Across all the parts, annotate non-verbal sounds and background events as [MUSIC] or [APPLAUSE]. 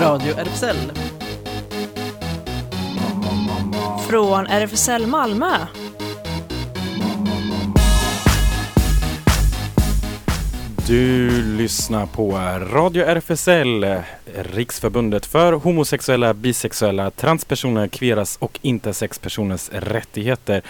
Radio RFSL. Från RFSL Malmö. Du lyssnar på Radio RFSL, Riksförbundet för homosexuella, bisexuella, transpersoner, kveras och intersexpersoners rättigheter.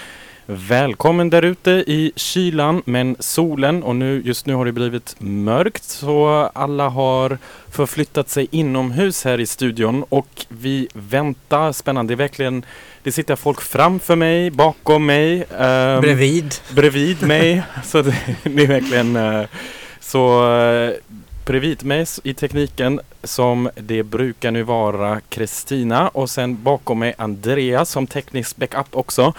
Välkommen där ute i kylan men solen och nu, just nu har det blivit mörkt så alla har förflyttat sig inomhus här i studion och vi väntar spännande. Det är verkligen, det sitter folk framför mig, bakom mig. ehm, Bredvid. bredvid mig. [LAUGHS] så det, det är verkligen eh, så eh, bredvid mig i tekniken som det brukar nu vara Kristina och sen bakom mig Andreas som teknisk backup också.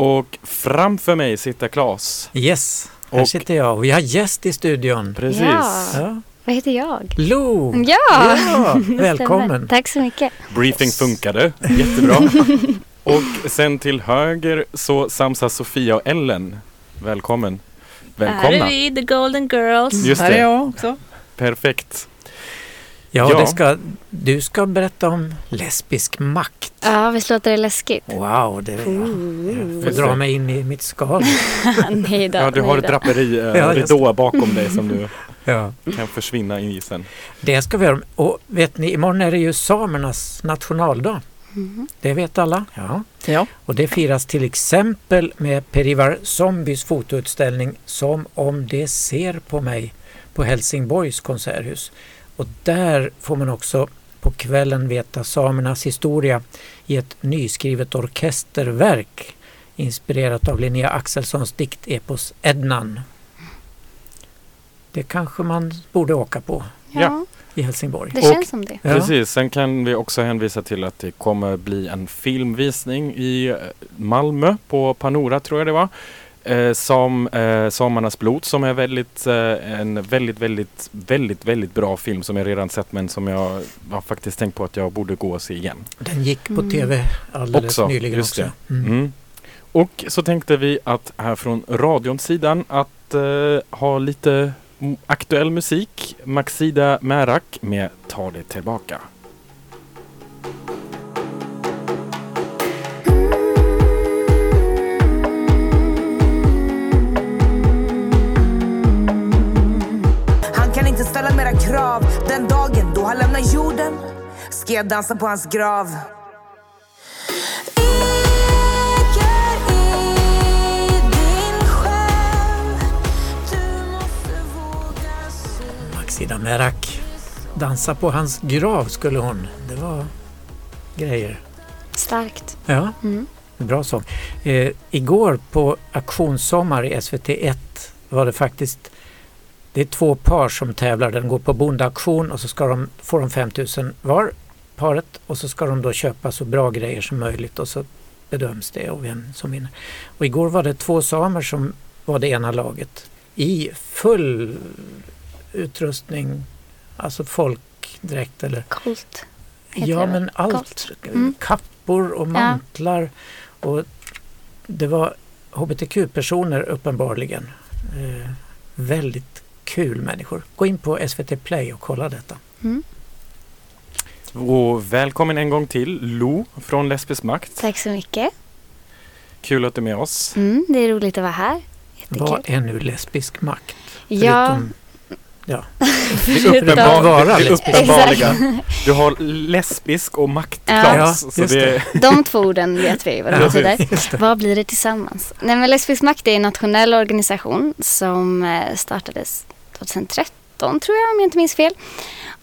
Och framför mig sitter Claes. Yes, här Och- sitter jag och vi har gäst i studion. Precis. Ja. Ja. Vad heter jag? Lo! Ja! Ja, [LAUGHS] välkommen. Tack så mycket. Briefing funkade jättebra. [LAUGHS] och sen till höger så samsas Sofia och Ellen. Välkommen. Här är Välkomna. vi, the golden girls. Just Här är det. jag också. Perfekt. Ja, Ja. Det ska, du ska berätta om lesbisk makt. Ja, visst låter det läskigt? Wow, det jag Ooh. får dra mig in i mitt skal. [LAUGHS] nej då, Ja, du har ett draperi, eh, Ja, just ridå bakom dig som du [LAUGHS] Ja. kan försvinna in i sen. Det ska vi göra. Och vet ni, imorgon är det ju samernas nationaldag. Mhm. Det vet alla. Ja. Ja. Och det firas till exempel med Perivar Zombies fotoutställning Som om det ser på mig på Helsingborgs konserthus. Och där får man också på kvällen veta samernas historia i ett nyskrivet orkesterverk inspirerat av Linnea Axelssons diktepos Ednan. Det kanske man borde åka på Ja, i Helsingborg. det Och- känns som det. Ja. Precis, sen kan vi också hänvisa till att det kommer bli en filmvisning i Malmö på Panora tror jag det var. Eh, som eh, Samernas blod som är väldigt, eh, en väldigt, väldigt, väldigt, väldigt bra film som jag redan sett men som jag har faktiskt tänkt på att jag borde gå och se igen. Den gick på Mm. tv alldeles Också, nyligen just också. det. Mm. Mm. Och så tänkte vi att här från radion-sidan att eh, ha lite aktuell musik. Maxida Märak med Ta det tillbaka. Den dagen då han lämnar jorden Ska jag dansa på hans grav Maxida Merak. Dansa på hans grav skulle hon. Det var grejer. Starkt. Ja, Mm. bra sång. Eh, igår på Auktionssommar i SVT1 var det faktiskt det är två par som tävlar. Den går på bondauktion och så ska de, får de 5000 var, paret. Och så ska de då köpa så bra grejer som möjligt och så bedöms det och vem som vinner. Och igår var det två samer som var det ena laget i full utrustning, alltså folkdräkt eller Coolt. Ja men allt. Coolt. Mm. Kappor och mantlar. Och det var hbtq-personer uppenbarligen. Eh, väldigt kul människor. Gå in på SVT Play och kolla detta. Mm. Och välkommen en gång till Lo från Lesbisk makt. Tack så mycket. Kul att du är med oss. Mm, det är roligt att vara här. Vad Jättekul. är nu lesbisk makt? Ja, Förutom, ja. [LAUGHS] Det Förutom- uppenbar, Vara det lesbisk. uppenbarliga. Du har lesbisk och maktklass. Ja, så just det, de två orden vet vi vad det Ja, betyder. det. Vad blir det tillsammans? Nej, men Lesbisk makt är en nationell organisation som eh, startades 2013 tror jag om jag inte minns fel.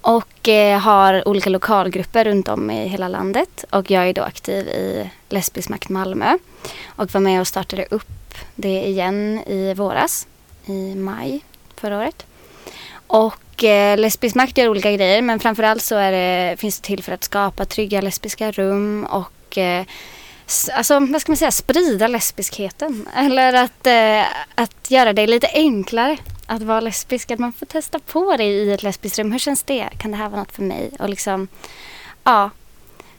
Och eh, har olika lokalgrupper runt om i hela landet. Och jag är då aktiv i Lesbisk makt Malmö. Och var med och startade upp det igen i våras. I maj förra året. Och eh, Lesbisk makt gör olika grejer men framförallt så är det, finns det till för att skapa trygga lesbiska rum och eh, alltså, vad ska man säga, sprida lesbiskheten. Eller att, eh, att göra det lite enklare att vara lesbisk. Att man får testa på det i ett lesbiskt rum. Hur känns det? Kan det här vara något för mig? Och liksom, ja,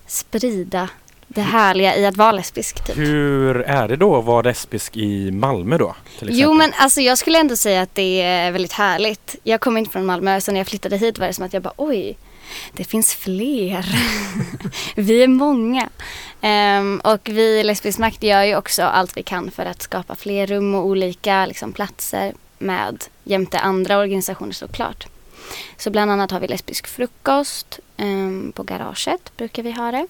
sprida det härliga i att vara lesbisk. Typ. hur är det då att vara lesbisk i Malmö då? Jo men alltså jag skulle ändå säga att det är väldigt härligt. Jag kommer inte från Malmö så när jag flyttade hit var det som att jag bara oj. Det finns fler. [LAUGHS] vi är många. Um, och vi i Lesbisk makt gör ju också allt vi kan för att skapa fler rum och olika liksom, platser med jämte andra organisationer såklart. Så bland annat har vi lesbisk frukost um, på garaget brukar vi ha det.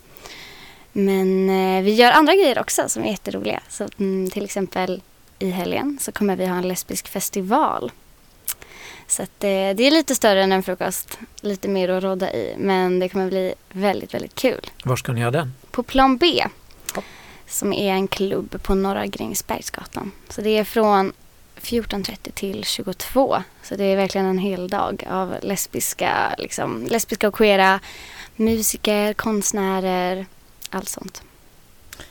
Men uh, vi gör andra grejer också som är jätteroliga. Så, um, till exempel i helgen så kommer vi ha en lesbisk festival. Så att, uh, det är lite större än en frukost. Lite mer att råda i. Men det kommer bli väldigt, väldigt kul. Var ska ni ha den? På Plan B. Som är en klubb på Norra Grängesbergsgatan. Så det är från 14.30 till 22. Så det är verkligen en hel dag av lesbiska, liksom, lesbiska och queera musiker, konstnärer, allt sånt.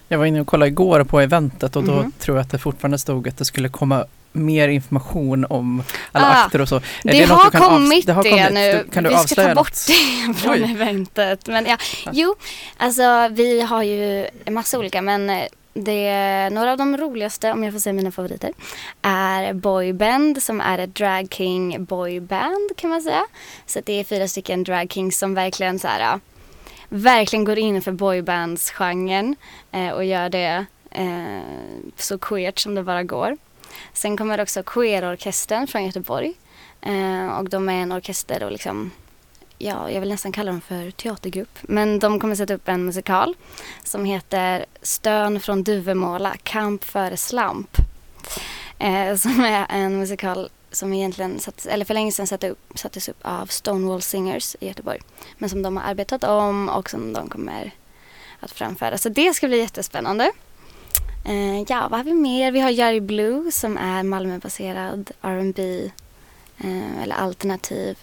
Jag var inne och kollade igår på eventet och då Mhm. tror jag att det fortfarande stod att det skulle komma mer information om alla Ah, akter och så. Det, något har kommit det, har kommit. nu. Du, kan du vi ska ta bort något? det från [LAUGHS] Oj. eventet. Men ja, jo, alltså vi har ju en massa olika men eh, det, några av de roligaste, om jag får säga mina favoriter, är Boyband som är ett drag king boyband kan man säga. Så det är fyra stycken drag kings som verkligen så här, verkligen går in för boybandsgenren eh, och gör det eh, så queert som det bara går. Sen kommer också Queerorkestern från Göteborg. Eh, och de är en orkester och liksom, ja, jag vill nästan kalla dem för teatergrupp. Men de kommer sätta upp en musikal som heter Stön från Duvemåla, Kamp före slamp. Eh, som är en musikal som egentligen, satt, eller för länge sedan satte upp, sattes upp av Stonewall Singers i Göteborg. Men som de har arbetat om och som de kommer att framföra. Så det ska bli jättespännande. Eh, ja, vad har vi mer? Vi har Jerry Blue som är Malmöbaserad R&B eh, eller alternativ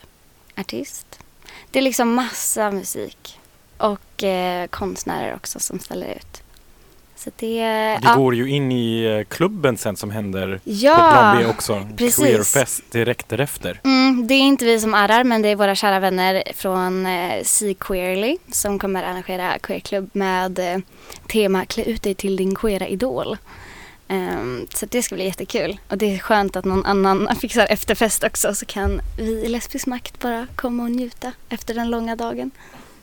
artist. Det är liksom massa musik och eh, konstnärer också som ställer ut. Så det... Det ja, går ju in i eh, klubben sen som händer på ja, Plan B också. precis. Queerfest direkt därefter. Mm, det är inte vi som arrar men det är våra kära vänner från eh, Sea Queerly som kommer arrangera queerklubb med eh, tema Klä ut dig till din queera idol. Ehm, så det ska bli jättekul och det är skönt att någon annan [LAUGHS] fixar efterfest också så kan vi i Lesbisk makt bara komma och njuta efter den långa dagen.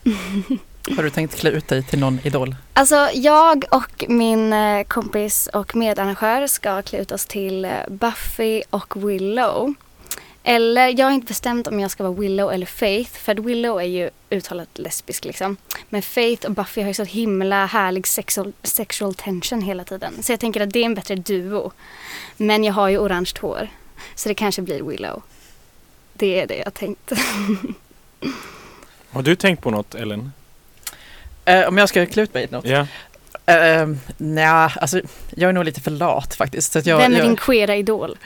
[LAUGHS] Har du tänkt klä ut dig till någon idol? Alltså jag och min eh, kompis och medarrangör ska klä ut oss till eh, Buffy och Willow. Eller jag har inte bestämt om jag ska vara Willow eller Faith. För att Willow är ju uttalat lesbisk liksom. Men Faith och Buffy har ju så himla härlig sexual, sexual tension hela tiden. Så jag tänker att det är en bättre duo. Men jag har ju orange hår. Så det kanske blir Willow. Det är det jag tänkt. [LAUGHS] Har du tänkt på något Ellen? Eh, om jag ska klä ut mig till något? Ja. Eh, nja, alltså jag är nog lite för lat faktiskt. Så att jag, Vem är jag, din queera idol?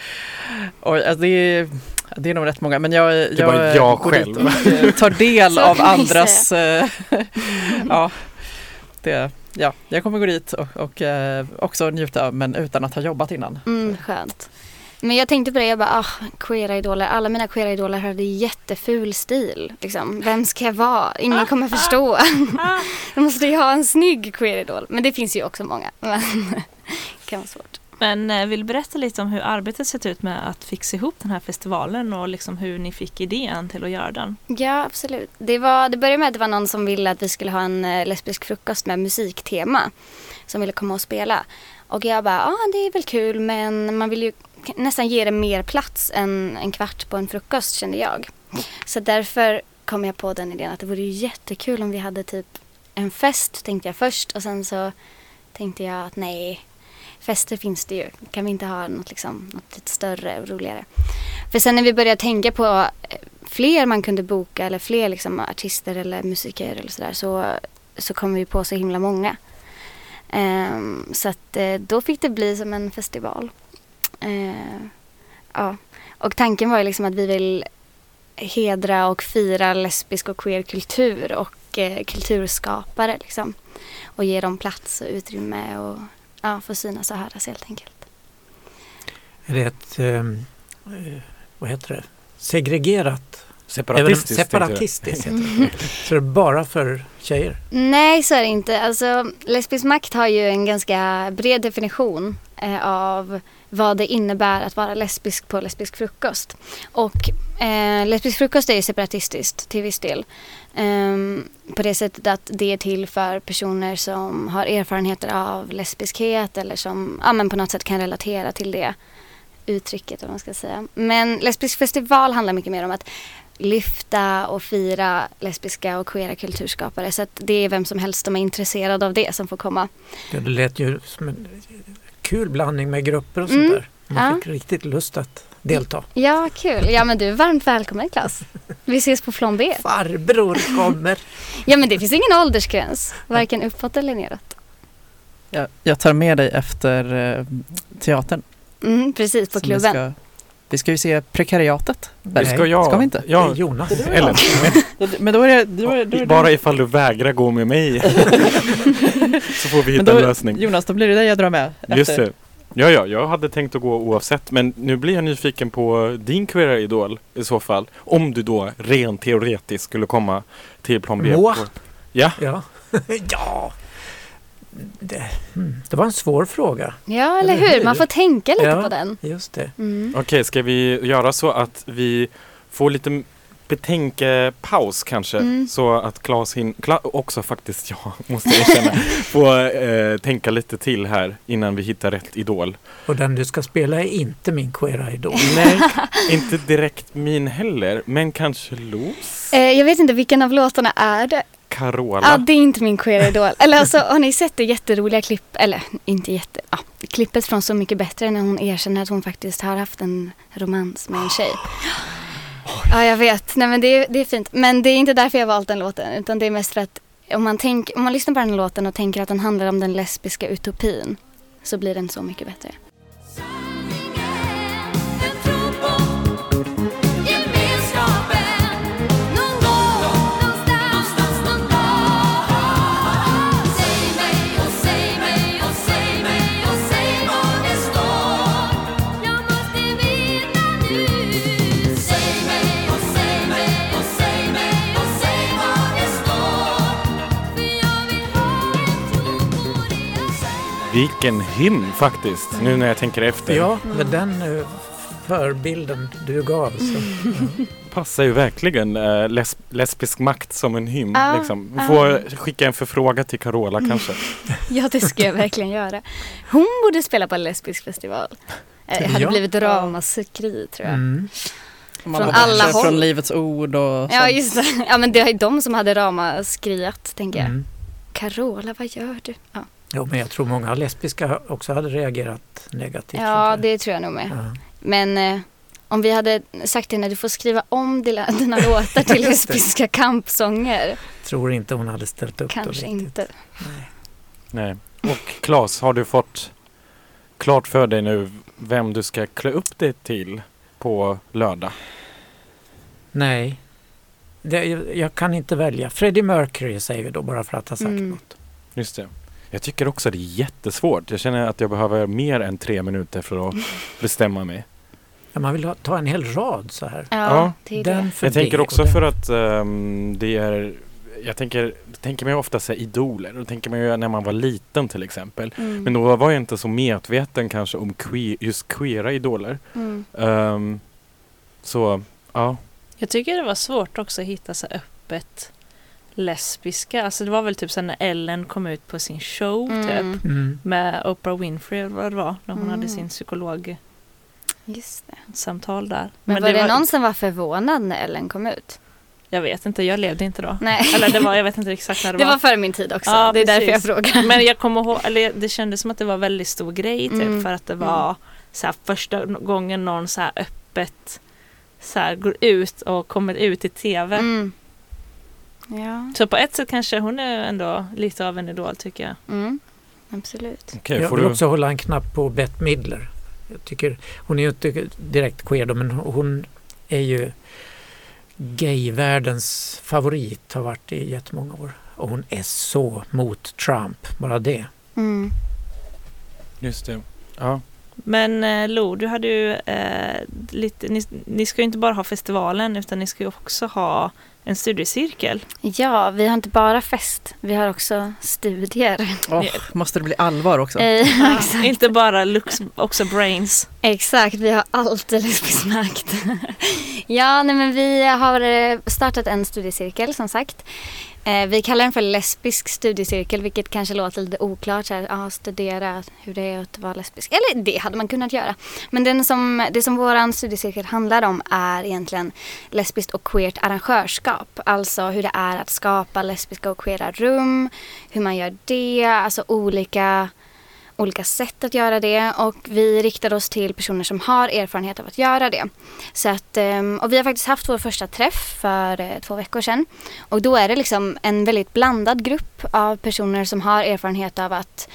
oj, alltså, det, är, det är nog rätt många, men jag, jag, jag går själv. dit och tar del [LAUGHS] Så av ju andras... eh, ja, det, ja, jag kommer gå dit och, och eh, också njuta, men utan att ha jobbat innan. Mm, skönt. Men jag tänkte på det, jag bara, ah, queera idoler. Alla mina queera idoler hade jätteful stil. Liksom. Vem ska jag vara? Ingen kommer förstå. [LAUGHS] Då måste jag ha en snygg queer idol. Men det finns ju också många. Men det [LAUGHS] kan vara svårt. Men eh, vill du berätta lite om hur arbetet sett ut med att fixa ihop den här festivalen och liksom hur ni fick idén till att göra den? Ja, absolut. Det, var, det började med att det var någon som ville att vi skulle ha en eh, lesbisk frukost med musiktema. Som ville komma och spela. Och jag bara, ja ah, det är väl kul men man vill ju nästan ge det mer plats än en kvart på en frukost kände jag. Så därför kom jag på den idén att det vore ju jättekul om vi hade typ en fest tänkte jag först och sen så tänkte jag att nej, fester finns det ju. Kan vi inte ha något, liksom, något lite större och roligare? För sen när vi började tänka på eh, fler man kunde boka eller fler liksom, artister eller musiker eller sådär så, så kom vi på så himla många. Um, så att eh, då fick det bli som en festival. Uh, ja. Och tanken var ju liksom att vi vill hedra och fira lesbisk och queer kultur och eh, kulturskapare liksom. Och ge dem plats och utrymme och ja, få synas och höras helt enkelt. Är det ett, ehm, eh, vad heter det, segregerat, Separatistiskt. separatistiskt heter det. [LAUGHS] Så det är bara för tjejer? Nej, så är det inte. Alltså, lesbisk makt har ju en ganska bred definition eh, av vad det innebär att vara lesbisk på lesbisk frukost. Och eh, lesbisk frukost är separatistiskt till viss del. Ehm, på det sättet att det är till för personer som har erfarenheter av lesbiskhet eller som ja, men på något sätt kan relatera till det uttrycket. Om man ska säga. Men lesbisk festival handlar mycket mer om att lyfta och fira lesbiska och queera kulturskapare. Så att det är vem som helst som är intresserad av det som får komma. Ja, det lät ju som en kul blandning med grupper och sånt Mm, där. Man ja. fick riktigt lust att delta. Ja, kul. Ja, men du är varmt välkommen Klas. Vi ses på Flon B. [LAUGHS] Farbror kommer! Ja, men det finns ingen åldersgräns. Varken uppåt eller neråt. Jag, jag tar med dig efter eh, teatern. Mm, precis, på som klubben. Vi ska ju se Prekariatet. Det Nej, ska jag. ska vi inte? Det är Ja, Jonas. eller Men då är det... Då är, då är det bara ifall du vägrar gå med mig. [LAUGHS] så får vi men hitta då, en lösning. Jonas, då blir det dig jag drar med. Just efter. det. Ja, ja, jag hade tänkt att gå oavsett men nu blir jag nyfiken på din queera idol i så fall. Om du då rent teoretiskt skulle komma till plan B. Moa. Ja, Ja. [LAUGHS] ja. Det, mm, det var en svår fråga. Ja, eller Eller hur? hur? Man får tänka lite Ja. på den. Just det. Mm. okej, ska vi göra så att vi får lite betänkepaus kanske Mm. så att Claes hin- Kla- också faktiskt [LAUGHS] jag måste erkänna [LAUGHS] får eh, tänka lite till här innan vi hittar rätt idol. Och den du ska spela är inte min queera idol. [LAUGHS] Nej, inte direkt min heller, men kanske Los? Eh, jag vet inte vilken av låtarna är det. Carola? Ja, det är inte min queer idol. Eller alltså, har ni sett det jätteroliga klipp, eller inte jätte, ja, klippet från Så mycket bättre när hon erkänner att hon faktiskt har haft en romans med en tjej. Ja, jag vet. Nej, men det är, det är fint. Men det är inte därför jag valt den låten, utan det är mest för att om man, tänk, om man lyssnar på den låten och tänker att den handlar om den lesbiska utopin så blir den så mycket bättre. Vilken hymn faktiskt, nu när jag tänker efter. Ja, med den eh, förbilden du gav. Så. Passar ju verkligen eh, les lesbisk makt som en hymn. Ja, liksom. Vi ja. får skicka en förfråga till Carola kanske. [LAUGHS] Ja, det ska jag verkligen göra. Hon borde spela på en lesbisk festival. Eh, Det hade Ja. blivit ramaskri tror jag. Mm. Från alla håll. Från Livets Ord och Ja, sånt. just det. Ja, men det är de som hade ramaskriat, tänker jag. Mm. Carola, vad gör du? Ja, Jo, men jag tror många lesbiska också hade reagerat negativt. ja det tror jag nog med. Ja. Men eh, om vi hade sagt till henne, du får skriva om dina, dina [LAUGHS] låtar till lesbiska kampsånger. Tror inte hon hade ställt upp då Kanske inte. Nej. Nej. Och Claes, har du fått klart för dig nu vem du ska klä upp dig till på lördag? Nej. Det, jag, jag kan inte välja. Freddie Mercury säger vi då bara för att ha sagt Mm. något. Just det. Jag tycker också det är jättesvårt. Jag känner att jag behöver mer än tre minuter för att [LAUGHS] bestämma mig. Ja, man vill ha, ta en hel rad så här. Ja, Ja, det är Den för Jag tänker också för att ehm, det är jag tänker, tänker mig ofta här idoler. Då tänker man ju när man var liten till exempel. Mm. Men då var jag inte så medveten kanske om que, just queera idoler. Mm. Ehm, så, ja. Jag tycker det var svårt också att hitta så öppet lesbiska. Alltså det var väl typ så när Ellen kom ut på sin show Mm. typ. Mm. Med Oprah Winfrey eller vad det var. När hon Mm. hade sin psykologsamtal Just det. där. Men, var det, någon som var förvånad när Ellen kom ut? Jag vet inte, jag levde inte då. Nej. Eller det var, jag vet inte exakt när det, [LAUGHS] Det var före min tid också. Ja, det är därför jag precis. frågar. Men jag kommer ihåg, eller det kändes som att det var väldigt stor grej typ Mm. för att det var så här, första gången någon så här öppet så här, går ut och kommer ut i tv. Ja, Så på ett sätt kanske hon är ändå lite av en idol tycker jag. mm. absolut. Okej, jag får vill du... också hålla en knapp på Bette Midler. Jag tycker, hon är ju inte direkt queer då, men hon är ju gayvärldens favorit, har varit i jättemånga år. Och hon är så mot Trump, bara det. Mm. Just det. Ja. Men eh, Lo, du hade ju eh, lite, ni, ni ska ju inte bara ha festivalen utan ni ska ju också ha en studiecirkel. Ja, vi har inte bara fest, vi har också studier. Åh, måste det bli allvar också? Eh, Ja, [LAUGHS] inte bara looks, också brains. Exakt, vi har alltid lesbisk makt. [LAUGHS] ja, nej men vi har eh, startat en studiecirkel som sagt. Eh, Vi kallar den för lesbisk studiecirkel vilket kanske låter lite oklart. Så här, ja, studera hur det är att vara lesbisk. Eller det hade man kunnat göra. Men den som, det som vår studiecirkel handlar om är egentligen lesbiskt och queert arrangörskap. Alltså hur det är att skapa lesbiska och queera rum. Hur man gör det. Alltså olika olika sätt att göra det och vi riktar oss till personer som har erfarenhet av att göra det. Så att, ehm, och vi har faktiskt haft vår första träff för eh, två veckor sedan. Och då är det liksom en väldigt blandad grupp av personer som har erfarenhet av att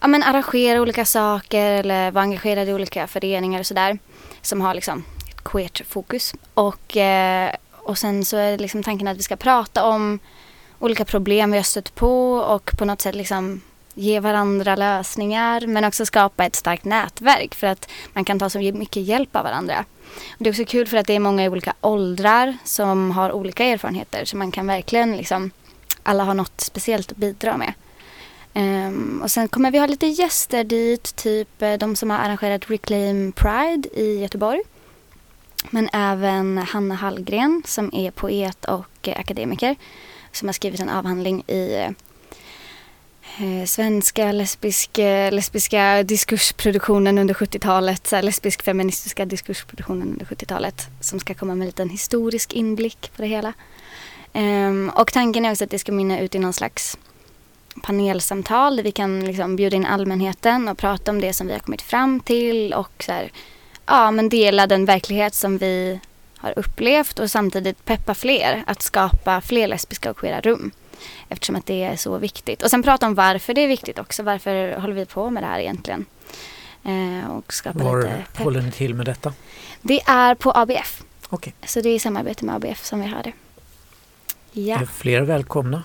ja, men arrangera olika saker eller vara engagerade i olika föreningar och sådär. Som har liksom ett queert fokus. Och, eh, och sen så är liksom tanken att vi ska prata om olika problem vi har stött på och på något sätt liksom ge varandra lösningar men också skapa ett starkt nätverk för att man kan ta så mycket hjälp av varandra. Och det är också kul för att det är många i olika åldrar som har olika erfarenheter så man kan verkligen liksom alla har något speciellt att bidra med. Um, och sen kommer vi ha lite gäster dit, typ eh, de som har arrangerat Reclaim Pride i Göteborg. Men även Hanna Hallgren som är poet och eh, akademiker som har skrivit en avhandling i eh, svenska lesbisk, eh, lesbiska diskursproduktionen under 70-talet, lesbisk feministiska diskursproduktionen under 70-talet som ska komma med en liten historisk inblick på det hela. Um, och tanken är också att det ska mynna ut i någon slags panelsamtal där vi kan liksom bjuda in allmänheten och prata om det som vi har kommit fram till och så här, ja, men dela den verklighet som vi har upplevt och samtidigt peppa fler att skapa fler lesbiska och queera rum. Eftersom att det är så viktigt. Och sen prata om varför det är viktigt också. Varför håller vi på med det här egentligen? Eh, och skapa lite Var pepp. håller ni till med detta? Det är på ABF. Okej. Så det är i samarbete med ABF som vi har det. Ja. Är fler välkomna?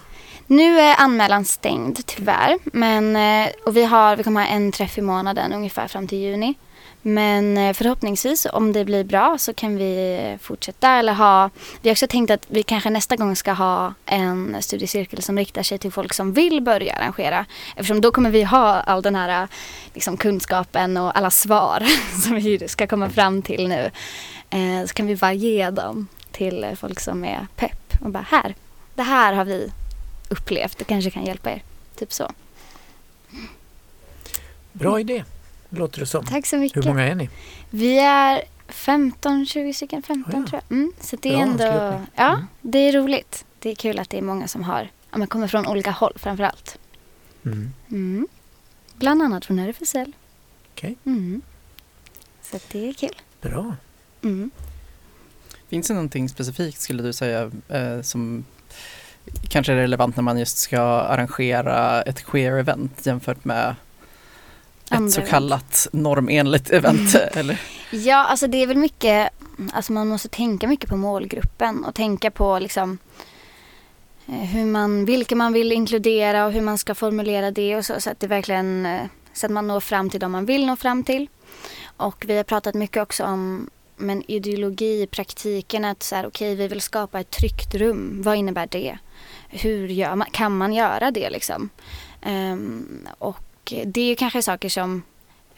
Nu är anmälan stängd tyvärr. Men, eh, och vi, har, vi kommer ha en träff i månaden ungefär fram till juni. Men eh, förhoppningsvis om det blir bra så kan vi eh, fortsätta eller ha Vi har också tänkt att vi kanske nästa gång ska ha en studiecirkel som riktar sig till folk som vill börja arrangera. Eftersom då kommer vi ha all den här eh, liksom, kunskapen och alla svar [LAUGHS] som vi ska komma fram till nu. Så kan vi bara ge dem till folk som är pepp och bara här, det här har vi upplevt, det kanske kan hjälpa er. Typ så. Bra idé, låter det som. Tack så mycket. Hur många är ni? Vi är 15-20 stycken, 15 Ja, ja. tror jag. Mm, så det är Bra ändå, anslutning. ja, Mm. det är roligt. Det är kul att det är många som har, ja, men kommer från olika håll framför allt. Mm. Mm. Bland annat från RFSL. Okej. Mm. Så det är kul. Bra. Mm. Finns det någonting specifikt skulle du säga eh, som kanske är relevant när man just ska arrangera ett queer-event jämfört med ett så kallat normenligt event? [LAUGHS] eller? Ja, alltså det är väl mycket, alltså man måste tänka mycket på målgruppen och tänka på liksom eh, hur man, vilka man vill inkludera och hur man ska formulera det och så, så att det verkligen, eh, så att man når fram till de man vill nå fram till. Och vi har pratat mycket också om men ideologi i praktiken, att så här, okej vi vill skapa ett tryggt rum, vad innebär det? Hur man, kan man göra det liksom? Ehm, och det är ju kanske saker som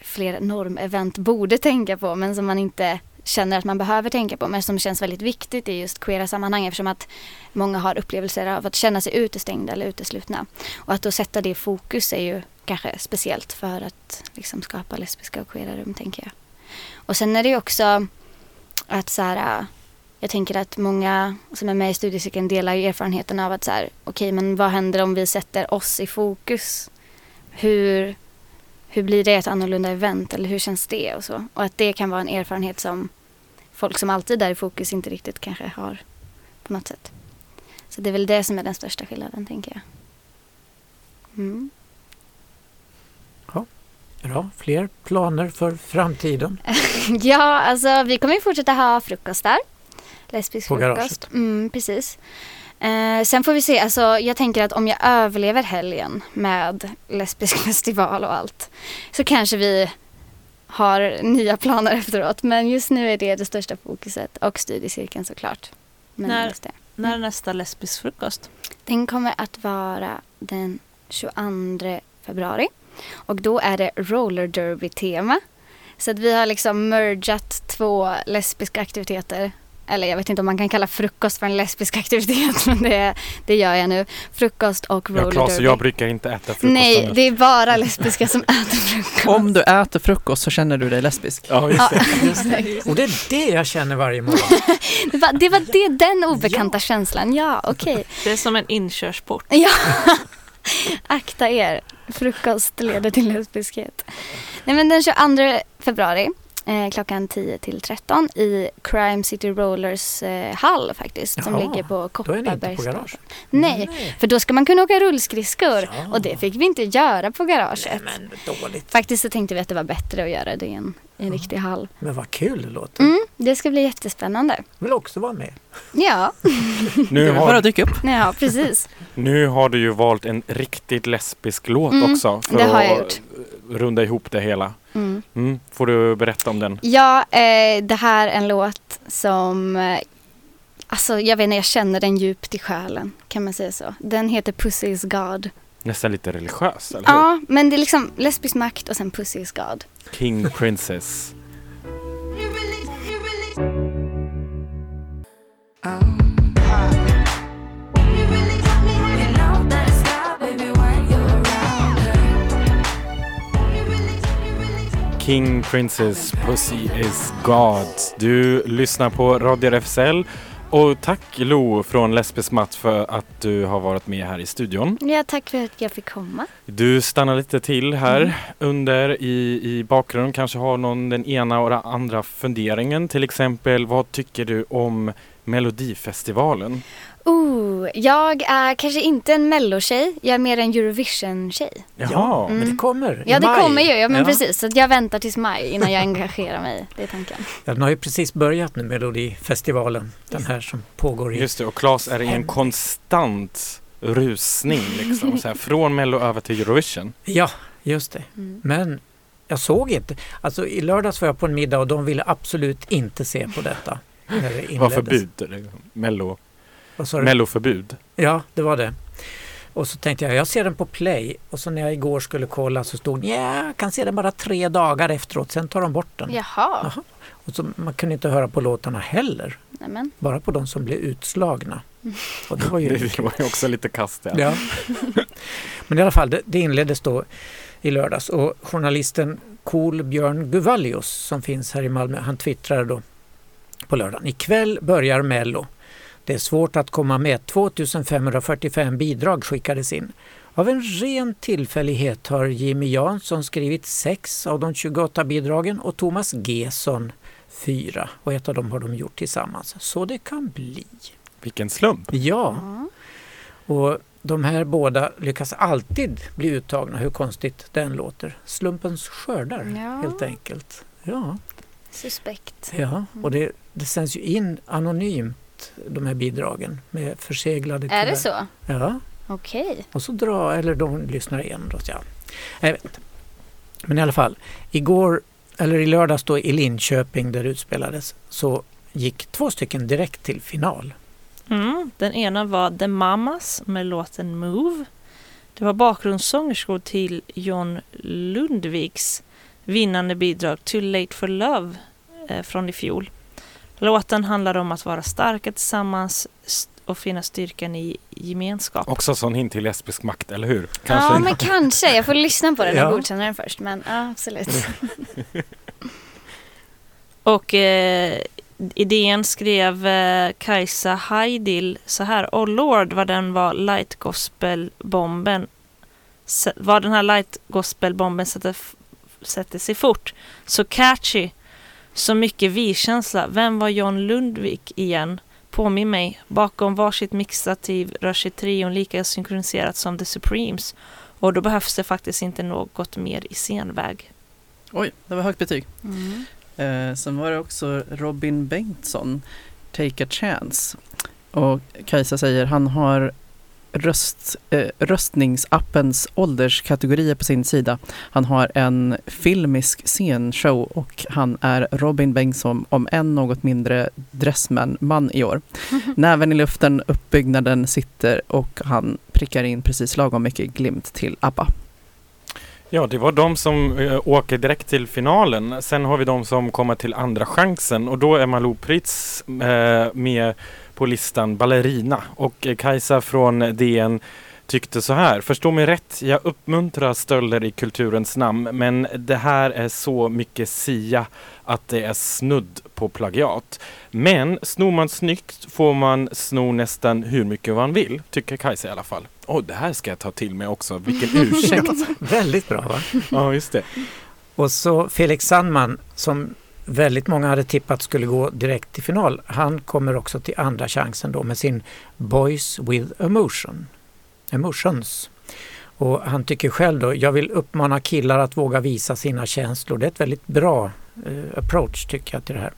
fler normevent borde tänka på men som man inte känner att man behöver tänka på men som känns väldigt viktigt i just queera sammanhang eftersom att många har upplevelser av att känna sig utestängda eller uteslutna. Och att då sätta det i fokus är ju kanske speciellt för att liksom skapa lesbiska och queera rum tänker jag. Och sen är det ju också att så här, jag tänker att många som är med i studiecirkeln delar ju erfarenheten av att så här, okej men vad händer om vi sätter oss i fokus? Hur, hur blir det ett annorlunda event eller hur känns det och så? Och att det kan vara en erfarenhet som folk som alltid är i fokus inte riktigt kanske har på något sätt. Så det är väl det som är den största skillnaden tänker jag. Mm. Bra. Fler planer för framtiden? [LAUGHS] Ja, alltså vi kommer fortsätta ha frukostar. Lesbisk På frukost. garaget. Mm, precis. Eh, sen får vi se, alltså jag tänker att om jag överlever helgen med lesbisk [LAUGHS] festival och allt så kanske vi har nya planer efteråt. Men just nu är det det största fokuset och studiecirkeln såklart. Men När- det. När är nästa lesbisk frukost? Den kommer att vara den 22 februari. Och då är det roller derby-tema. Så att vi har liksom mergat två lesbiska aktiviteter. Eller jag vet inte om man kan kalla frukost för en lesbisk aktivitet, [LAUGHS] men det, det gör jag nu. Frukost och Ja, roller Claes och derby. jag brukar inte äta frukost. Nej, annars. det är bara lesbiska som äter frukost. Om du äter frukost så känner du dig lesbisk. Ja, just det. [LAUGHS] Och det är det jag känner varje morgon. [LAUGHS] Det var, det var det, den obekanta känslan. Ja, okej. Det är som en inkörsport. Ja. Akta er. Frukost leder till lesbiskhet. Nej, men den 22 februari eh, klockan 10 till 13 i Crime City Rollers eh, hall faktiskt. Som Jaha, ligger på Kopparbergsgatan. garage. Nej, för då ska man kunna åka rullskridskor. Ja. Och det fick vi inte göra på Nej, garaget. men dåligt. Faktiskt så tänkte vi att det var bättre att göra det i en, i en riktig hall. Men vad kul det låter. Mm, det ska bli jättespännande. Jag vill också vara med. Ja, [LAUGHS] Nu bara har, att dyka upp. ja precis. [LAUGHS] nu har du ju valt en riktigt lesbisk låt Mm, också. För det har jag att gjort. runda ihop det hela. Mm. Mm. Får du berätta om den? Ja, eh, det här är en låt som, eh, alltså jag vet inte, jag känner den djupt i själen. Kan man säga så? Den heter Pussy is God. Nästan lite religiös, eller hur? Ja, men det är liksom lesbisk makt och sen Pussy is God. King Princess. [LAUGHS] King Princess Pussy is God. Du lyssnar på Radio RFSL och tack Lo från Lesbisk Matt för att du har varit med här i studion. Ja, tack för att jag fick komma. Du stannar lite till här Mm. under i, i bakgrunden, kanske har någon den ena och den andra funderingen. Till exempel, vad tycker du om Melodifestivalen? Oh, jag är kanske inte en mellotjej, jag är mer en Eurovision-tjej. Jaha, Mm. Men det kommer i Ja, det maj. kommer ju. Ja, men Ja. precis. Så att jag väntar tills maj innan jag engagerar mig. Det är tanken. Ja, den har ju precis börjat nu, Melodifestivalen. Den här som pågår i... just det. Och Claes är i en konstant rusning liksom. Så här, [LAUGHS] från Mello över till Eurovision. Ja, just det. Mm. Men jag såg inte. Alltså i lördags var jag på en middag och de ville absolut inte se på detta. När det Det var inleddes. förbud. eller? Mello? Melloförbud. Ja, det var det. Och så tänkte jag, jag ser den på play. Och så när jag igår skulle kolla så stod ja, jag kan se den bara tre dagar efteråt. Sen tar de bort den. Jaha. Och så, man kunde inte höra på låtarna heller. Nämen. Bara på de som blev utslagna. Och det var ju [LAUGHS] Det var ju också lite kast. Ja. Ja. Men i alla fall, det, det inleddes då i lördags och journalisten Cool Björn Guvallius som finns här i Malmö, han twittrade då på lördagen. Ikväll börjar Mello. Det är svårt att komma med. 2545 bidrag skickades in. Av en ren tillfällighet har Jimmy Jansson skrivit sex av de 28 bidragen och Thomas Gesson fyra. Och ett av dem har de gjort tillsammans. Så det kan bli. Vilken slump. Ja. Ja. Och de här båda lyckas alltid bli uttagna, hur konstigt den låter. Slumpens skördar, Ja. helt enkelt. Ja, Suspekt. ja. och det, det sänds ju in anonymt, de här bidragen, med förseglade Är det så? Ja, Okej. och så drar, eller de lyssnar igen då. Ja. Jag vet inte. Men i alla fall, igår, eller i lördags då i Linköping där det utspelades, så gick två stycken direkt till final. Mm. Den ena var The Mamas med låten Move. Det var bakgrundssångerskor till John Lundviks vinnande bidrag Too Late for Love eh, från i fjol. Låten handlar om att vara starka tillsammans och finna styrkan i gemenskap. Också sån hint till lesbisk makt, eller hur? Ja, men kanske. Jag får lyssna på den och Ja. godkänna den först. Men ja, absolut. [LAUGHS] Och eh, idén skrev eh, Kajsa Heidil så här. Oh Lord vad den var light gospel-bomben. Vad den här light gospel-bomben sätter, sätter sig fort. Så catchy. Så mycket vi-känsla. Vem var John Lundvik igen? Påminn mig. Bakom varsitt mixtativ rör sig trion lika synkroniserat som The Supremes. Och då behövs det faktiskt inte något mer i scenväg. Oj, det var högt betyg. Mm. Eh, sen var det också Robin Bengtsson, Take a chance. Och Kajsa säger han har röst, eh, röstningsappens ålderskategorier på sin sida. Han har en filmisk scenshow och han är Robin Bengtsson, om än något mindre dressman-man i år. [LAUGHS] Näven i luften, uppbyggnaden sitter och han prickar in precis lagom mycket glimt till ABBA. Ja, det var de som eh, åker direkt till finalen. Sen har vi de som kommer till andra chansen och då är Malou Prytz eh, med på listan Ballerina och eh, Kajsa från DN tyckte så här. Förstå mig rätt, jag uppmuntrar stölder i kulturens namn men det här är så mycket sia att det är snudd på plagiat. Men snor man snyggt får man sno nästan hur mycket man vill, tycker Kajsa i alla fall. Åh, det här ska jag ta till mig också. Vilken [LAUGHS] ursäkt. Väldigt bra va? ja, just det. Och så Felix Sandman som väldigt många hade tippat skulle gå direkt till final. Han kommer också till andra chansen då med sin Boys with Emotion. Emotions. Och han tycker själv då, jag vill uppmana killar att våga visa sina känslor. Det är ett väldigt bra eh, approach tycker jag till det här.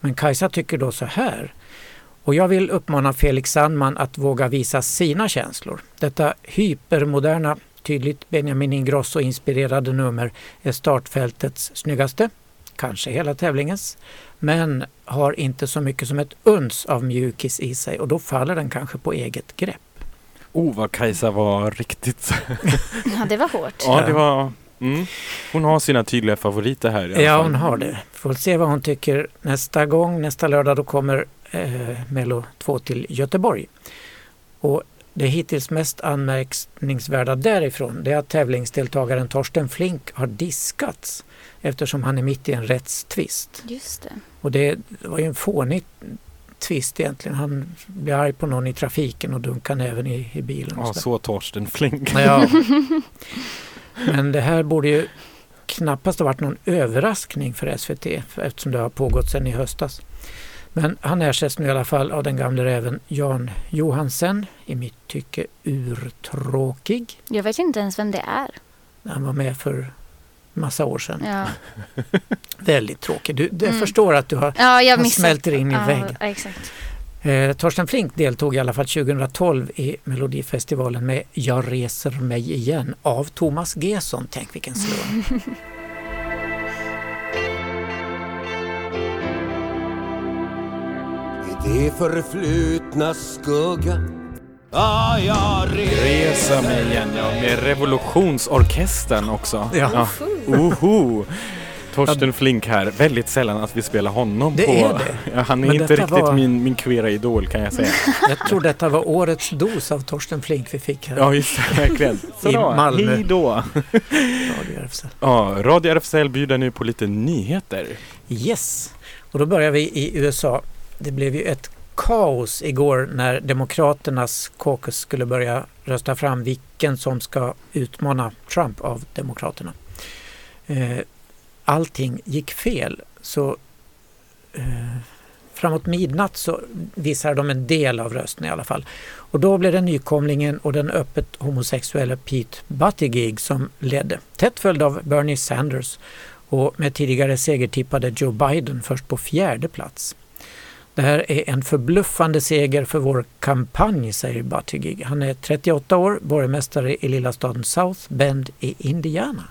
Men Kajsa tycker då så här. Och jag vill uppmana Felix Sandman att våga visa sina känslor. Detta hypermoderna, tydligt Benjamin Ingrosso-inspirerade nummer är startfältets snyggaste, kanske hela tävlingens, men har inte så mycket som ett uns av mjukis i sig och då faller den kanske på eget grepp. Oh, vad Kajsa var riktigt... [LAUGHS] Ja, det var hårt. ja, det var... Mm. Hon har sina tydliga favoriter här i alla Ja, fall. hon har det. Får se vad hon tycker nästa gång. Nästa lördag då kommer eh, Mello 2 till Göteborg. Och det hittills mest anmärkningsvärda därifrån det är att tävlingsdeltagaren Torsten Flink har diskats eftersom han är mitt i en rättstvist. Just det. Och det var ju en fånig tvist egentligen. Han blir arg på någon i trafiken och dunkar näven i, i bilen. Ja, så. så Torsten Flink. Ja. [LAUGHS] Men det här borde ju knappast ha varit någon överraskning för SVT eftersom det har pågått sedan i höstas. Men han ersätts nu i alla fall av den gamle räven Jan Johansen, i mitt tycke urtråkig. Jag vet inte ens vem det är. Han var med för massa år sedan. Ja, [LAUGHS] Väldigt tråkig. Du, du Mm. förstår att du har ja jag missade. smälter in i ja, väggen. Exakt. Eh, Torsten Flink deltog i alla fall 2012 i Melodifestivalen med Jag reser mig igen av Thomas Gesson. Tänk vilken slump. [LAUGHS] I det förflutna skugga Ja, jag Resa mig igen, ja. Med revolutionsorkestern också. Ja. Oho. Torsten Flink här. Väldigt sällan att vi spelar honom Det på... är det. [LAUGHS] Ja, han är Men inte riktigt var- min, min queera idol kan jag säga. [LAUGHS] Jag tror detta var årets dos av Torsten Flink vi fick här. Ja, just det. Verkligen. Så [LAUGHS] I då, Malmö. Hej då. Radio RFSL. Ja, Radio RFSL bjuder nu på lite nyheter. Yes, och då börjar vi i USA. Det blev ju ett kaos igår när Demokraternas caucus skulle börja rösta fram vilken som ska utmana Trump av Demokraterna. Eh, allting gick fel. Så eh, framåt midnatt så visar de en del av rösten i alla fall. Och då blev det nykomlingen och den öppet homosexuella Pete Buttigieg som ledde. Tätt följd av Bernie Sanders och med tidigare segertippade Joe Biden först på fjärde plats. Det här är en förbluffande seger för vår kampanj, säger Buttigieg. Han är 38 år, borgmästare i lilla staden South Bend i Indiana.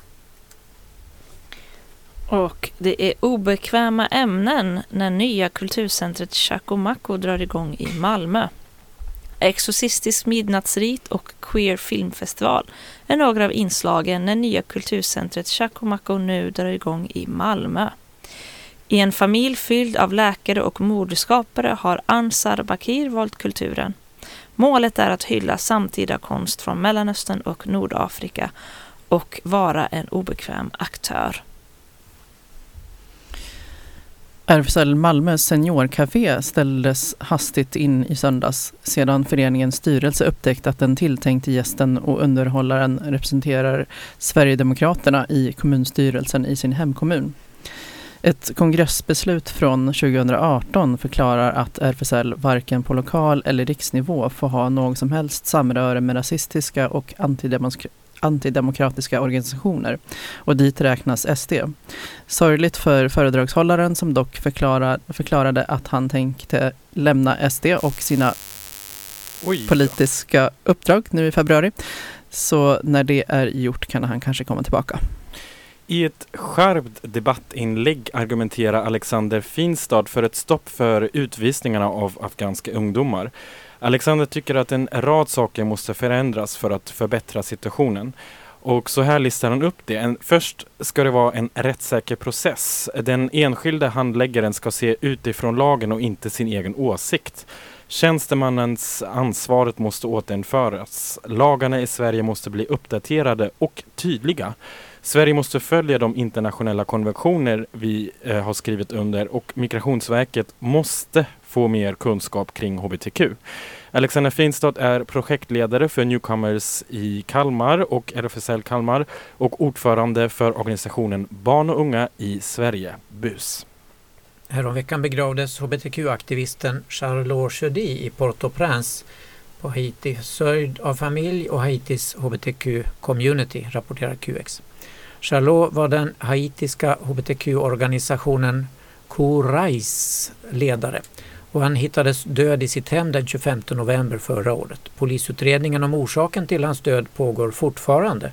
Och det är obekväma ämnen när nya kulturcentret Chacomaco drar igång i Malmö. Exorcistisk midnattsrit och queer filmfestival är några av inslagen när nya kulturcentret Chacomaco nu drar igång i Malmö. I en familj fylld av läkare och modeskapare har Ansar Bakir valt kulturen. Målet är att hylla samtida konst från Mellanöstern och Nordafrika och vara en obekväm aktör. RFSL Malmö Seniorcafé ställdes hastigt in i söndags sedan föreningens styrelse upptäckt att den tilltänkte gästen och underhållaren representerar Sverigedemokraterna i kommunstyrelsen i sin hemkommun. Ett kongressbeslut från 2018 förklarar att RFSL varken på lokal eller riksnivå får ha något som helst samröre med rasistiska och antidemok- antidemokratiska organisationer och dit räknas SD. Sorgligt för föredragshållaren som dock förklara, förklarade att han tänkte lämna SD och sina Oj. politiska uppdrag nu i februari. Så när det är gjort kan han kanske komma tillbaka. I ett skärpt debattinlägg argumenterar Alexander Finstad för ett stopp för utvisningarna av afghanska ungdomar. Alexander tycker att en rad saker måste förändras för att förbättra situationen. Och så här listar han upp det. En, först ska det vara en rättssäker process. Den enskilde handläggaren ska se utifrån lagen och inte sin egen åsikt. Tjänstemannens ansvaret måste återinföras. Lagarna i Sverige måste bli uppdaterade och tydliga. Sverige måste följa de internationella konventioner vi eh, har skrivit under och Migrationsverket måste få mer kunskap kring hbtq. Alexander Finstad är projektledare för Newcomers i Kalmar och RFSL Kalmar och ordförande för organisationen Barn och unga i Sverige, BUS. Häromveckan begravdes hbtq-aktivisten Charlotte Chedi i Port-au-Prince på Haiti, sörjd av familj och Haitis hbtq-community, rapporterar QX. Charlot var den haitiska hbtq-organisationen Corais ledare och han hittades död i sitt hem den 25 november förra året. Polisutredningen om orsaken till hans död pågår fortfarande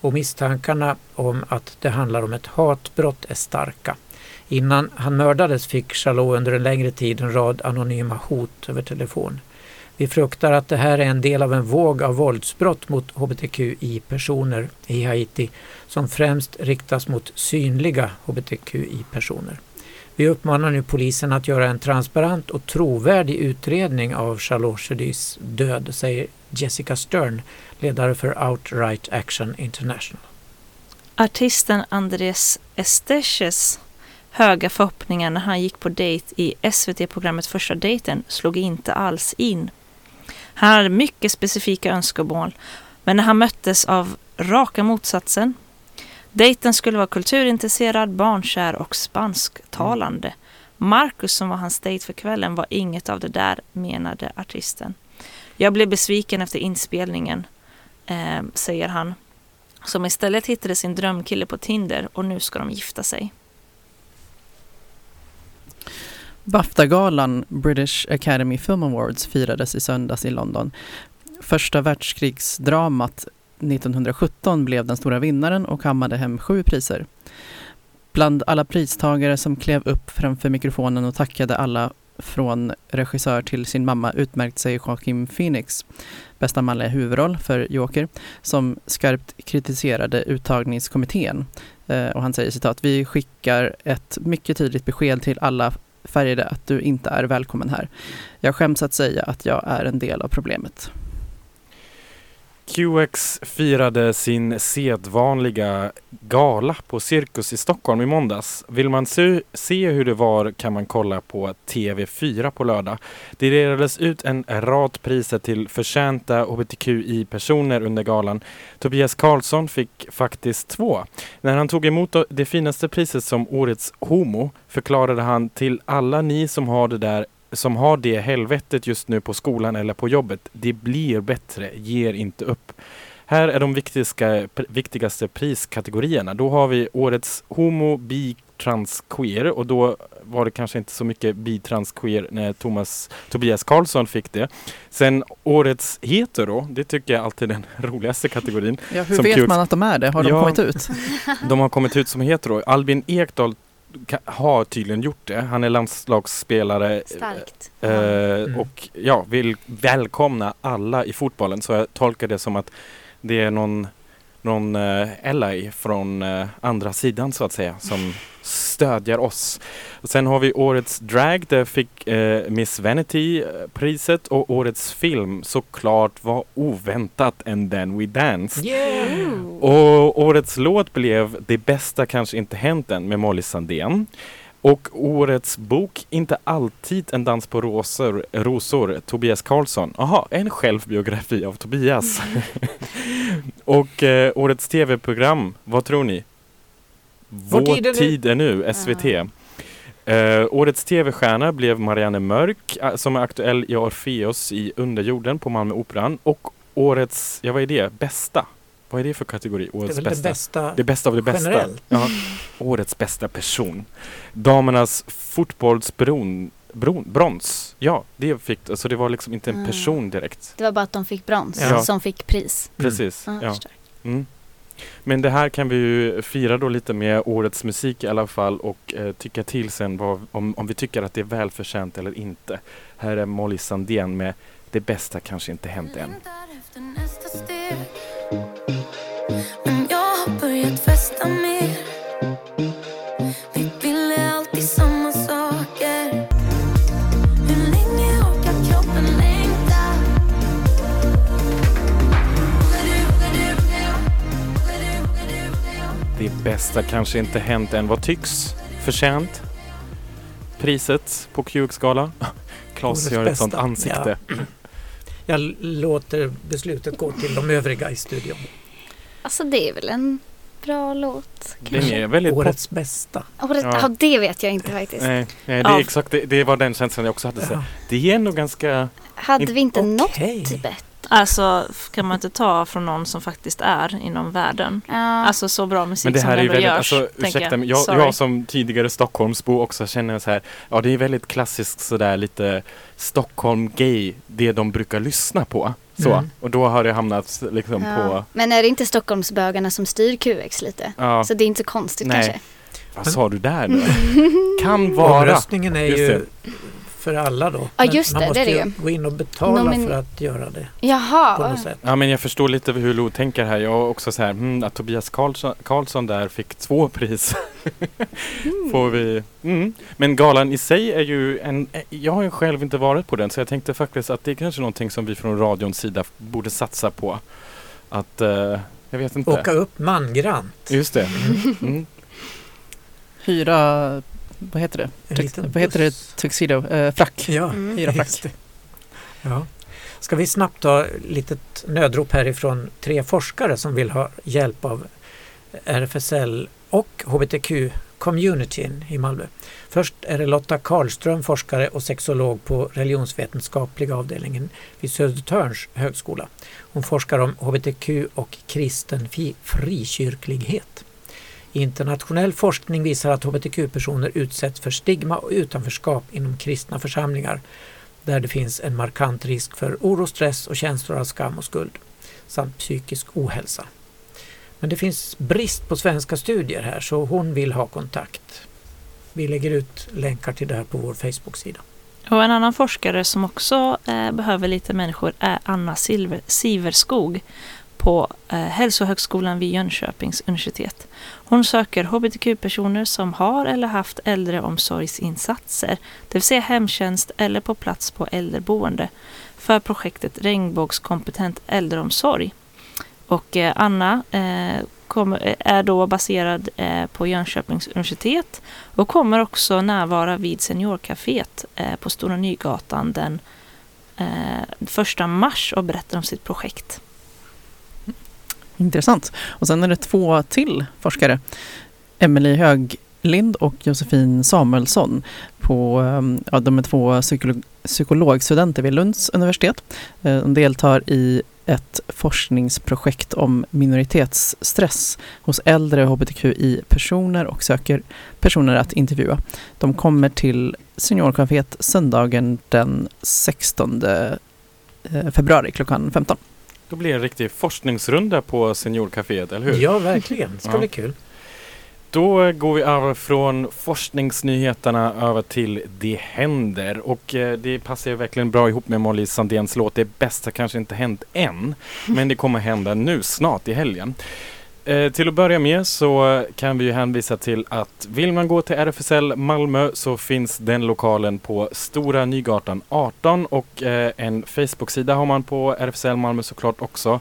och misstankarna om att det handlar om ett hatbrott är starka. Innan han mördades fick Chalot under en längre tid en rad anonyma hot över telefon. Vi fruktar att det här är en del av en våg av våldsbrott mot hbtqi-personer i Haiti som främst riktas mot synliga hbtqi-personer. Vi uppmanar nu polisen att göra en transparent och trovärdig utredning av Charlotte Chaudys död, säger Jessica Stern, ledare för Outright Action International. Artisten Andres Esteches höga förhoppningar när han gick på dejt i SVT-programmet Första dejten slog inte alls in. Han hade mycket specifika önskemål, men när han möttes av raka motsatsen. Dejten skulle vara kulturintresserad, barnkär och spansktalande. Marcus som var hans dejt för kvällen var inget av det där, menade artisten. Jag blev besviken efter inspelningen, eh, säger han. Som istället hittade sin drömkille på Tinder och nu ska de gifta sig. Bafta-galan, British Academy Film Awards, firades i söndags i London. Första världskrigsdramat 1917 blev den stora vinnaren och kammade hem sju priser. Bland alla pristagare som klev upp framför mikrofonen och tackade alla från regissör till sin mamma utmärkt sig Joaquin Phoenix, bästa manliga huvudroll för Joker, som skarpt kritiserade uttagningskommittén. Eh, och han säger citat, vi skickar ett mycket tydligt besked till alla färgade att du inte är välkommen här. Jag skäms att säga att jag är en del av problemet. QX firade sin sedvanliga gala på Cirkus i Stockholm i måndags. Vill man se, se hur det var kan man kolla på TV4 på lördag. Det delades ut en rad priser till förtjänta hbtqi-personer under galan. Tobias Karlsson fick faktiskt två. När han tog emot det finaste priset som Årets Homo förklarade han till alla ni som har det där som har det helvetet just nu på skolan eller på jobbet. Det blir bättre, ger inte upp. Här är de viktigaste, viktigaste priskategorierna. Då har vi årets homo, bi, trans, queer och då var det kanske inte så mycket bi, trans, queer när Thomas, Tobias Karlsson fick det. Sen årets hetero, det tycker jag alltid är den [LAUGHS] rolaste kategorin. Ja, hur vet man att de är det? Har de ja, kommit ut? [LAUGHS] [LAUGHS] De har kommit ut som hetero. Albin Ekdal har tydligen gjort det. Han är landslagsspelare. Starkt. Eh, mm. Och ja, vill välkomna alla i fotbollen. Så jag tolkar det som att det är någon, någon eh, LA från eh, andra sidan så att säga som stödjer oss. sen har vi årets drag, där fick eh, Miss Vanity priset och årets film såklart var oväntat And then we danced. Yeah. Och årets låt blev Det bästa kanske inte hänt än med Molly Sandén. Och årets bok Inte alltid en dans på rosor, rosor Tobias Karlsson. Aha, en självbiografi av Tobias. [LAUGHS] och eh, årets tv-program, vad tror ni? Vår, Vår tid, är tid är nu, SVT. Uh, eh, årets tv-stjärna blev Marianne Mörk uh, som är aktuell i Orfeus i Underjorden på Malmö Operan. Och årets, ja vad är det, bästa? Vad är det för kategori? Årets det är väl bästa. Det bästa. Det bästa av det bästa. Generellt. Ja. Årets bästa person. Damernas fotbollsbaron bron, brons. Ja, det fick Så det var liksom inte en Ah. person direkt. Det var bara att de fick brons Ja. som fick pris. Precis. Ja, Ja. Mm. Men det här kan vi ju fira då lite med årets musik i alla fall och eh, tycka till sen vad, om, om vi tycker att det är välförtjänt eller inte. Här är Molly Sandén med Det bästa kanske inte hänt än. Börjat festa mer Vi ville alltid samma saker Hur länge orkar kroppen längta? Det bästa kanske inte hänt än. Vad tycks förtjänt? Priset på QX-gala? Klas [LAUGHS] gör ett sånt ansikte. Jag l- låter beslutet gå till de övriga i studion. Alltså det är väl en bra låt. Den är väldigt pop. Årets bästa. Året, Ja. ja. det vet jag inte faktiskt. Nej, nej, det, är Ja. exakt, det, det var den känslan jag också hade. Ja. Det är ändå ganska... Hade vi inte Okej. något bättre? Alltså kan man inte ta från någon som faktiskt är inom världen. Ja. Alltså så bra musik Men det som här är ju ändå väldigt, görs. alltså ursäkta mig, jag, jag som tidigare Stockholmsbo också känner så här, ja det är väldigt klassiskt sådär lite Stockholm gay, det de brukar lyssna på. Så, Mm. och då har det hamnat liksom ja. på, Men är det inte Stockholmsbögarna som styr QX lite? ja, Så det är inte så konstigt Nej. kanske. vad sa du där nu? [LAUGHS] kan vara. Omröstningen är ju. För alla då. Ja, Men just man det, måste det är det ju gå in och betala Nomin- för att göra det på Jaha. något sätt. Ja men jag förstår lite hur Lo tänker här. Jag har också så här, hmm, att Tobias Karlsson, Karlsson där fick två pris. [LAUGHS] Får vi, mm. Men galan i sig är ju en, jag har ju själv inte varit på den så jag tänkte faktiskt att det är kanske någonting som vi från radions sida borde satsa på. Att, eh, jag vet inte. Åka upp mangrant. Just det. Mm. Hyra, vad heter det? Tux- vad heter det? Tuxedo? Eh, frack. Ja, Mm. Frack. just det. Ja. Ska vi snabbt ta litet nödrop härifrån tre forskare som vill ha hjälp av RFSL och HBTQ-communityn i Malmö. Först är det Lotta Karlström, forskare och sexolog på religionsvetenskapliga avdelningen vid Södertörns högskola. Hon forskar om HBTQ och kristen frikyrklighet. Internationell forskning visar att HBTQ-personer utsätts för stigma och utanförskap inom kristna församlingar där det finns en markant risk för oro, stress och känslor av skam och skuld samt psykisk ohälsa. Men det finns brist på svenska studier här så hon vill ha kontakt. Vi lägger ut länkar till det här på vår Facebook-sida. Och en annan forskare som också eh, behöver lite människor är Anna Silver, Siverskog på eh, Hälsohögskolan vid Jönköpings universitet. Hon söker hbtq-personer som har eller haft äldreomsorgsinsatser, det vill säga hemtjänst eller på plats på äldreboende, för projektet Regnbågskompetent äldreomsorg. Och eh, Anna eh, kom, eh, är då baserad eh, på Jönköpings universitet och kommer också närvara vid Seniorcaféet eh, på Stora Nygatan den eh, 1 mars och berättar om sitt projekt. Intressant. Och sen är det två till forskare. Emelie Höglind och Josefin Samuelsson. På, ehm, ja, de är två psykolog, psykologstudenter vid Lunds universitet. Eh, de deltar i ett forskningsprojekt om minoritetsstress hos äldre hbtqi-personer och söker personer att intervjua. De kommer till Seniorcaféet söndagen den 16 eh, februari klockan 15. Då blir det en riktig forskningsrunda på Seniorcaféet, eller hur? Ja, verkligen. Det ska Ja. bli kul. Då går vi över från forskningsnyheterna över till Det händer och eh, det passar ju verkligen bra ihop med Molly Sandéns låt Det bästa kanske inte hänt än, [LAUGHS] men det kommer hända nu snart i helgen. Eh, till att börja med så kan vi ju hänvisa till att vill man gå till RFSL Malmö så finns den lokalen på Stora Nygatan 18 och eh, en Facebook-sida har man på RFSL Malmö såklart också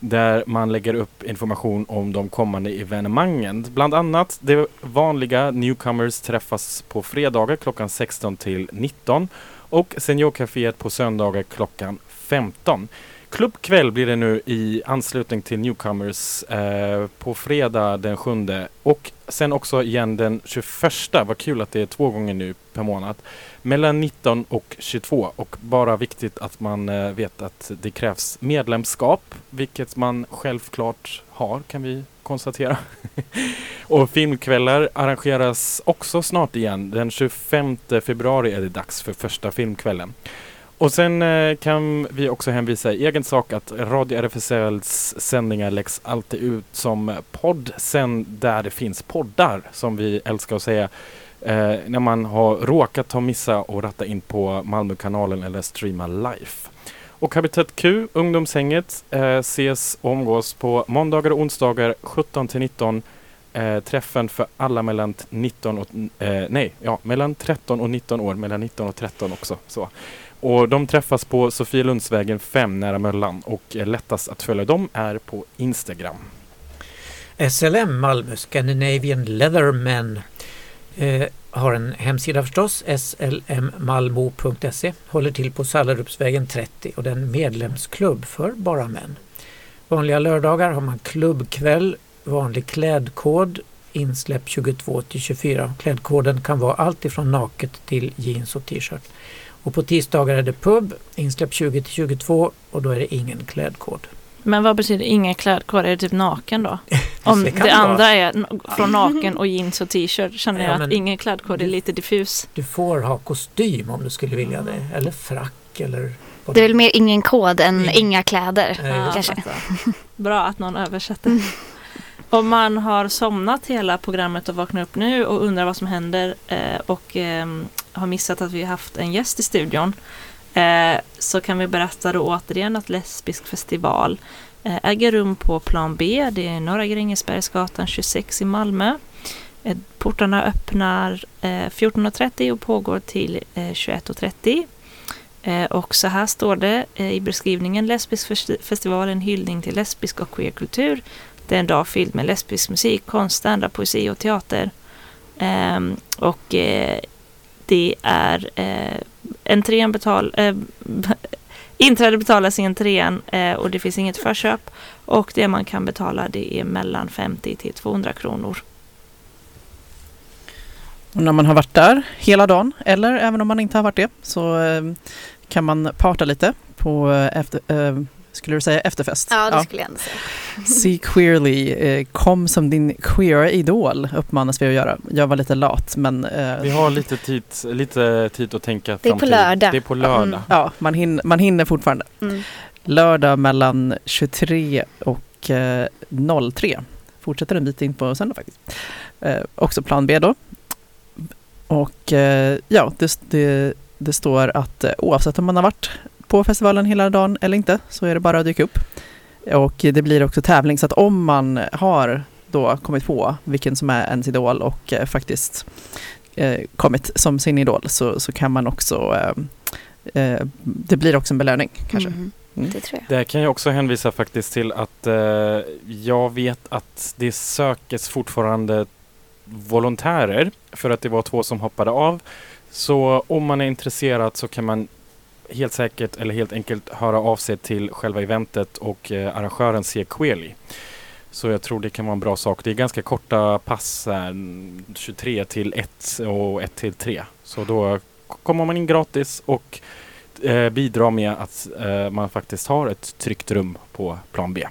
där man lägger upp information om de kommande evenemangen. Bland annat det vanliga Newcomers träffas på fredagar klockan 16 till 19 och Seniorcaféet på söndagar klockan 15 klubbkväll blir det nu i anslutning till Newcomers eh, på fredag den 7 och sen också igen den 21. Vad kul att det är två gånger nu per månad. Mellan 19 och 22 och bara viktigt att man eh, vet att det krävs medlemskap, vilket man självklart har kan vi konstatera. [LAUGHS] och filmkvällar arrangeras också snart igen. Den 25 februari är det dags för första filmkvällen. Och sen eh, kan vi också hänvisa i egen sak att Radio RFSLs sändningar läggs alltid ut som podd sen där det finns poddar som vi älskar att säga. Eh, när man har råkat ha missa och ratta in på Malmökanalen eller streama live. Och Habitat Q, ungdomshänget, eh, ses och omgås på måndagar och onsdagar 17 till 19. Eh, träffen för alla mellan 19 och, eh, nej, ja, mellan 13 och 19 år, mellan 19 och 13 också. Så. Och de träffas på Sofielundsvägen 5 nära Möllan och lättast att följa dem är på Instagram. SLM Malmö, Scandinavian Leathermen, eh, har en hemsida förstås, slmmalmo.se, håller till på Sallerupsvägen 30 och det är en medlemsklubb för bara män. Vanliga lördagar har man klubbkväll, vanlig klädkod, insläpp 22 till 24. Klädkoden kan vara allt ifrån naket till jeans och t-shirt. Och på tisdagar är det pub, insläpp 20 till 22 och då är det ingen klädkod. Men vad betyder ingen klädkod? Är det typ naken då? [LAUGHS] Om Det det, andra vara. är från naken och jeans och t-shirt känner Ja, jag men- att ingen klädkod är lite diffus. Du får ha kostym om du skulle vilja det, eller frack eller... Det är väl mer ingen kod än Ingen. inga kläder. Ja, kanske. fattar. [LAUGHS] Bra att någon översätter. Om man har somnat hela programmet och vaknar upp nu och undrar vad som händer eh, och ehm, har missat att vi har haft en gäst i studion eh, så kan vi berätta då återigen att Lesbisk festival eh, äger rum på plan B. Det är Norra Grängesbergsgatan 26 i Malmö. Eh, portarna öppnar eh, 14.30 och pågår till eh, 21.30. Eh, och så här står det eh, i beskrivningen. Lesbisk festival en hyllning till lesbisk och queerkultur. Det är en dag fylld med lesbisk musik, konst, stand poesi och teater. Ehm, och eh, det är eh, entrén betal... Eh, [LAUGHS] inträde betalas i entrén eh, och det finns inget förköp. Och det man kan betala det är mellan 50 till 200 kronor. Och när man har varit där hela dagen, eller även om man inte har varit det, så eh, kan man parta lite på eh, efter, eh, skulle du säga efterfest? Ja, det skulle jag ändå säga. See queerly, eh, kom som din queera idol uppmanas vi att göra. Jag var lite lat men eh, Vi har lite tid, lite tid att tänka Det är på lördag. Det är på lördag. Mm. ja, man, hinner, man hinner fortfarande. Mm. Lördag mellan 23 och eh, 03. Fortsätter en bit in på söndag faktiskt. Eh, också plan B då. Och eh, ja, det, det, det står att eh, oavsett om man har varit på festivalen hela dagen eller inte så är det bara att dyka upp. Och det blir också tävling så att om man har då kommit på vilken som är ens idol och eh, faktiskt eh, kommit som sin idol så, så kan man också eh, eh, det blir också en belöning kanske. Mhm. Mm. Det tror jag. Där kan jag också hänvisa faktiskt till att eh, jag vet att det sökes fortfarande volontärer för att det var två som hoppade av. Så om man är intresserad så kan man helt säkert eller helt enkelt höra av sig till själva eventet och eh, arrangören C. Queli. Så jag tror det kan vara en bra sak. Det är ganska korta pass, här, 23 till 1 och 1 till 3. Så då kommer man in gratis och eh, bidrar med att eh, man faktiskt har ett tryggt rum på plan B.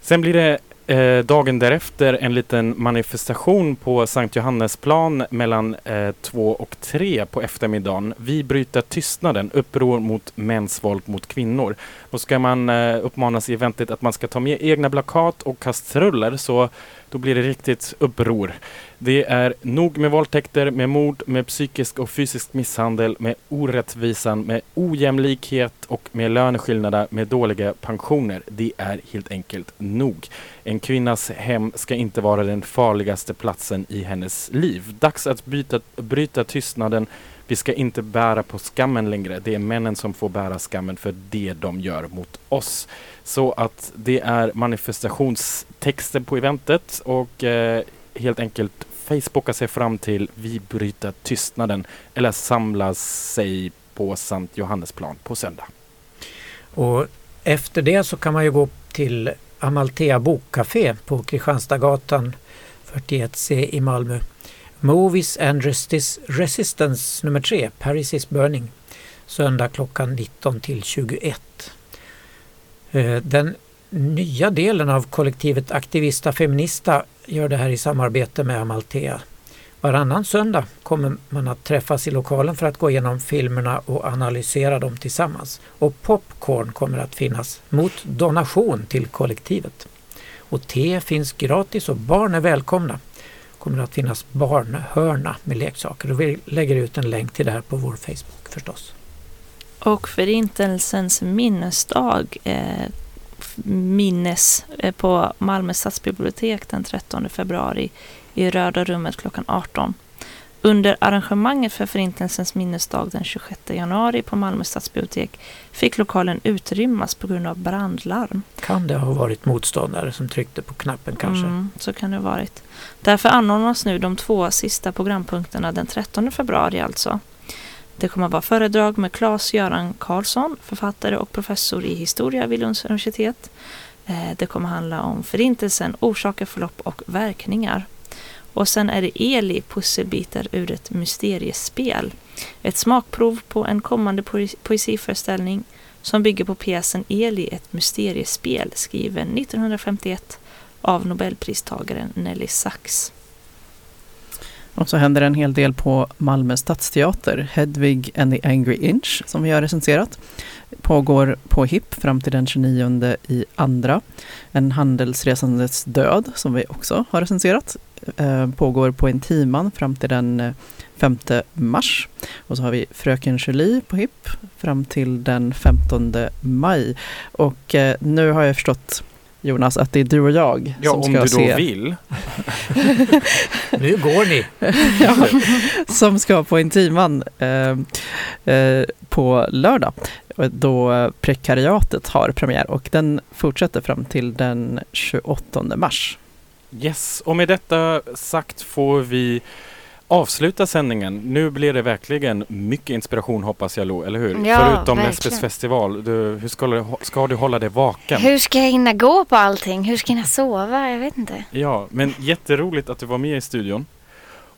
Sen blir det eh, dagen därefter en liten manifestation på Sankt Johannesplan mellan eh, två och tre på eftermiddagen. Vi bryter tystnaden, uppror mot mäns våld mot kvinnor. Då ska man eh, uppmanas i eventet att man ska ta med egna plakat och kastruller så då blir det riktigt uppror. Det är nog med våldtäkter, med mord, med psykisk och fysisk misshandel, med orättvisan, med ojämlikhet och med löneskillnader, med dåliga pensioner. Det är helt enkelt nog. En kvinnas hem ska inte vara den farligaste platsen i hennes liv. Dags att byta, bryta tystnaden. Vi ska inte bära på skammen längre. Det är männen som får bära skammen för det de gör mot oss. Så att det är manifestationstexten på eventet och eh, helt enkelt Facebooka sig fram till Vi bryter tystnaden eller samla sig på Sankt Johannesplan på söndag. Och efter det så kan man ju gå till Amalthea Bokcafé på Kristianstadsgatan 41C i Malmö. Movies and Resist- Resistance nummer 3, Paris is burning. Söndag klockan 19 till 21. Eh, den nya delen av kollektivet Aktivista Feminista gör det här i samarbete med Amalthea. Varannan söndag kommer man att träffas i lokalen för att gå igenom filmerna och analysera dem tillsammans. Och popcorn kommer att finnas mot donation till kollektivet. Och te finns gratis och barn är välkomna. kommer att finnas barnhörna med leksaker och vi lägger ut en länk till det här på vår Facebook förstås. Och Förintelsens minnesdag eh, minnes eh, på Malmö stadsbibliotek den 13 februari i Röda rummet klockan 18. Under arrangemanget för Förintelsens minnesdag den 26 januari på Malmö stadsbibliotek fick lokalen utrymmas på grund av brandlarm. Kan det ha varit motståndare som tryckte på knappen kanske? Mm, så kan det ha varit. Därför anordnas nu de två sista programpunkterna den 13 februari alltså. Det kommer att vara föredrag med Claes-Göran Karlsson, författare och professor i historia vid Lunds universitet. Eh, det kommer handla om Förintelsen, orsaker, förlopp och verkningar. Och sen är det Eli, pusselbitar ur ett mysteriespel. Ett smakprov på en kommande poesiföreställning som bygger på pjäsen Eli, ett mysteriespel, skriven 1951 av nobelpristagaren Nelly Sachs. Och så händer en hel del på Malmö stadsteater. Hedvig and the Angry Inch som vi har recenserat. Pågår på HIP fram till den 29 i andra. En handelsresandes död som vi också har recenserat. Eh, pågår på Intiman fram till den eh, 5 mars. Och så har vi Fröken Julie på HIP fram till den 15 maj. Och eh, nu har jag förstått Jonas att det är du och jag Ja, som om ska du då se vill. [LAUGHS] Nu går ni! [LAUGHS] ja, som ska på Intiman eh, eh, på lördag då Prekariatet har premiär och den fortsätter fram till den 28 mars. Yes, och med detta sagt får vi avsluta sändningen. Nu blir det verkligen mycket inspiration hoppas jag Lo, eller hur? Ja, Förutom. Lesbos festival, du, hur ska du, ska du hålla dig vaken? Hur ska jag hinna gå på allting? Hur ska jag hinna sova? Jag vet inte. Ja, men jätteroligt att du var med i studion.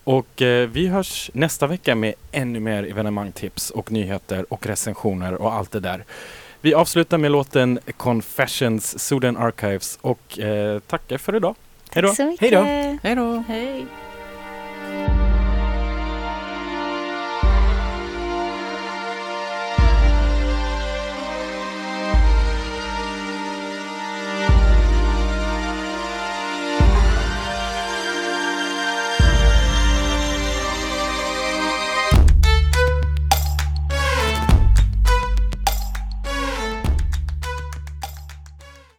Och eh, vi hörs nästa vecka med ännu mer evenemangtips och nyheter och recensioner och allt det där. Vi avslutar med låten Confessions, Sudan Archives och eh, tackar för idag. Hej då! Tack så mycket. Hej då. Hej då! Hej!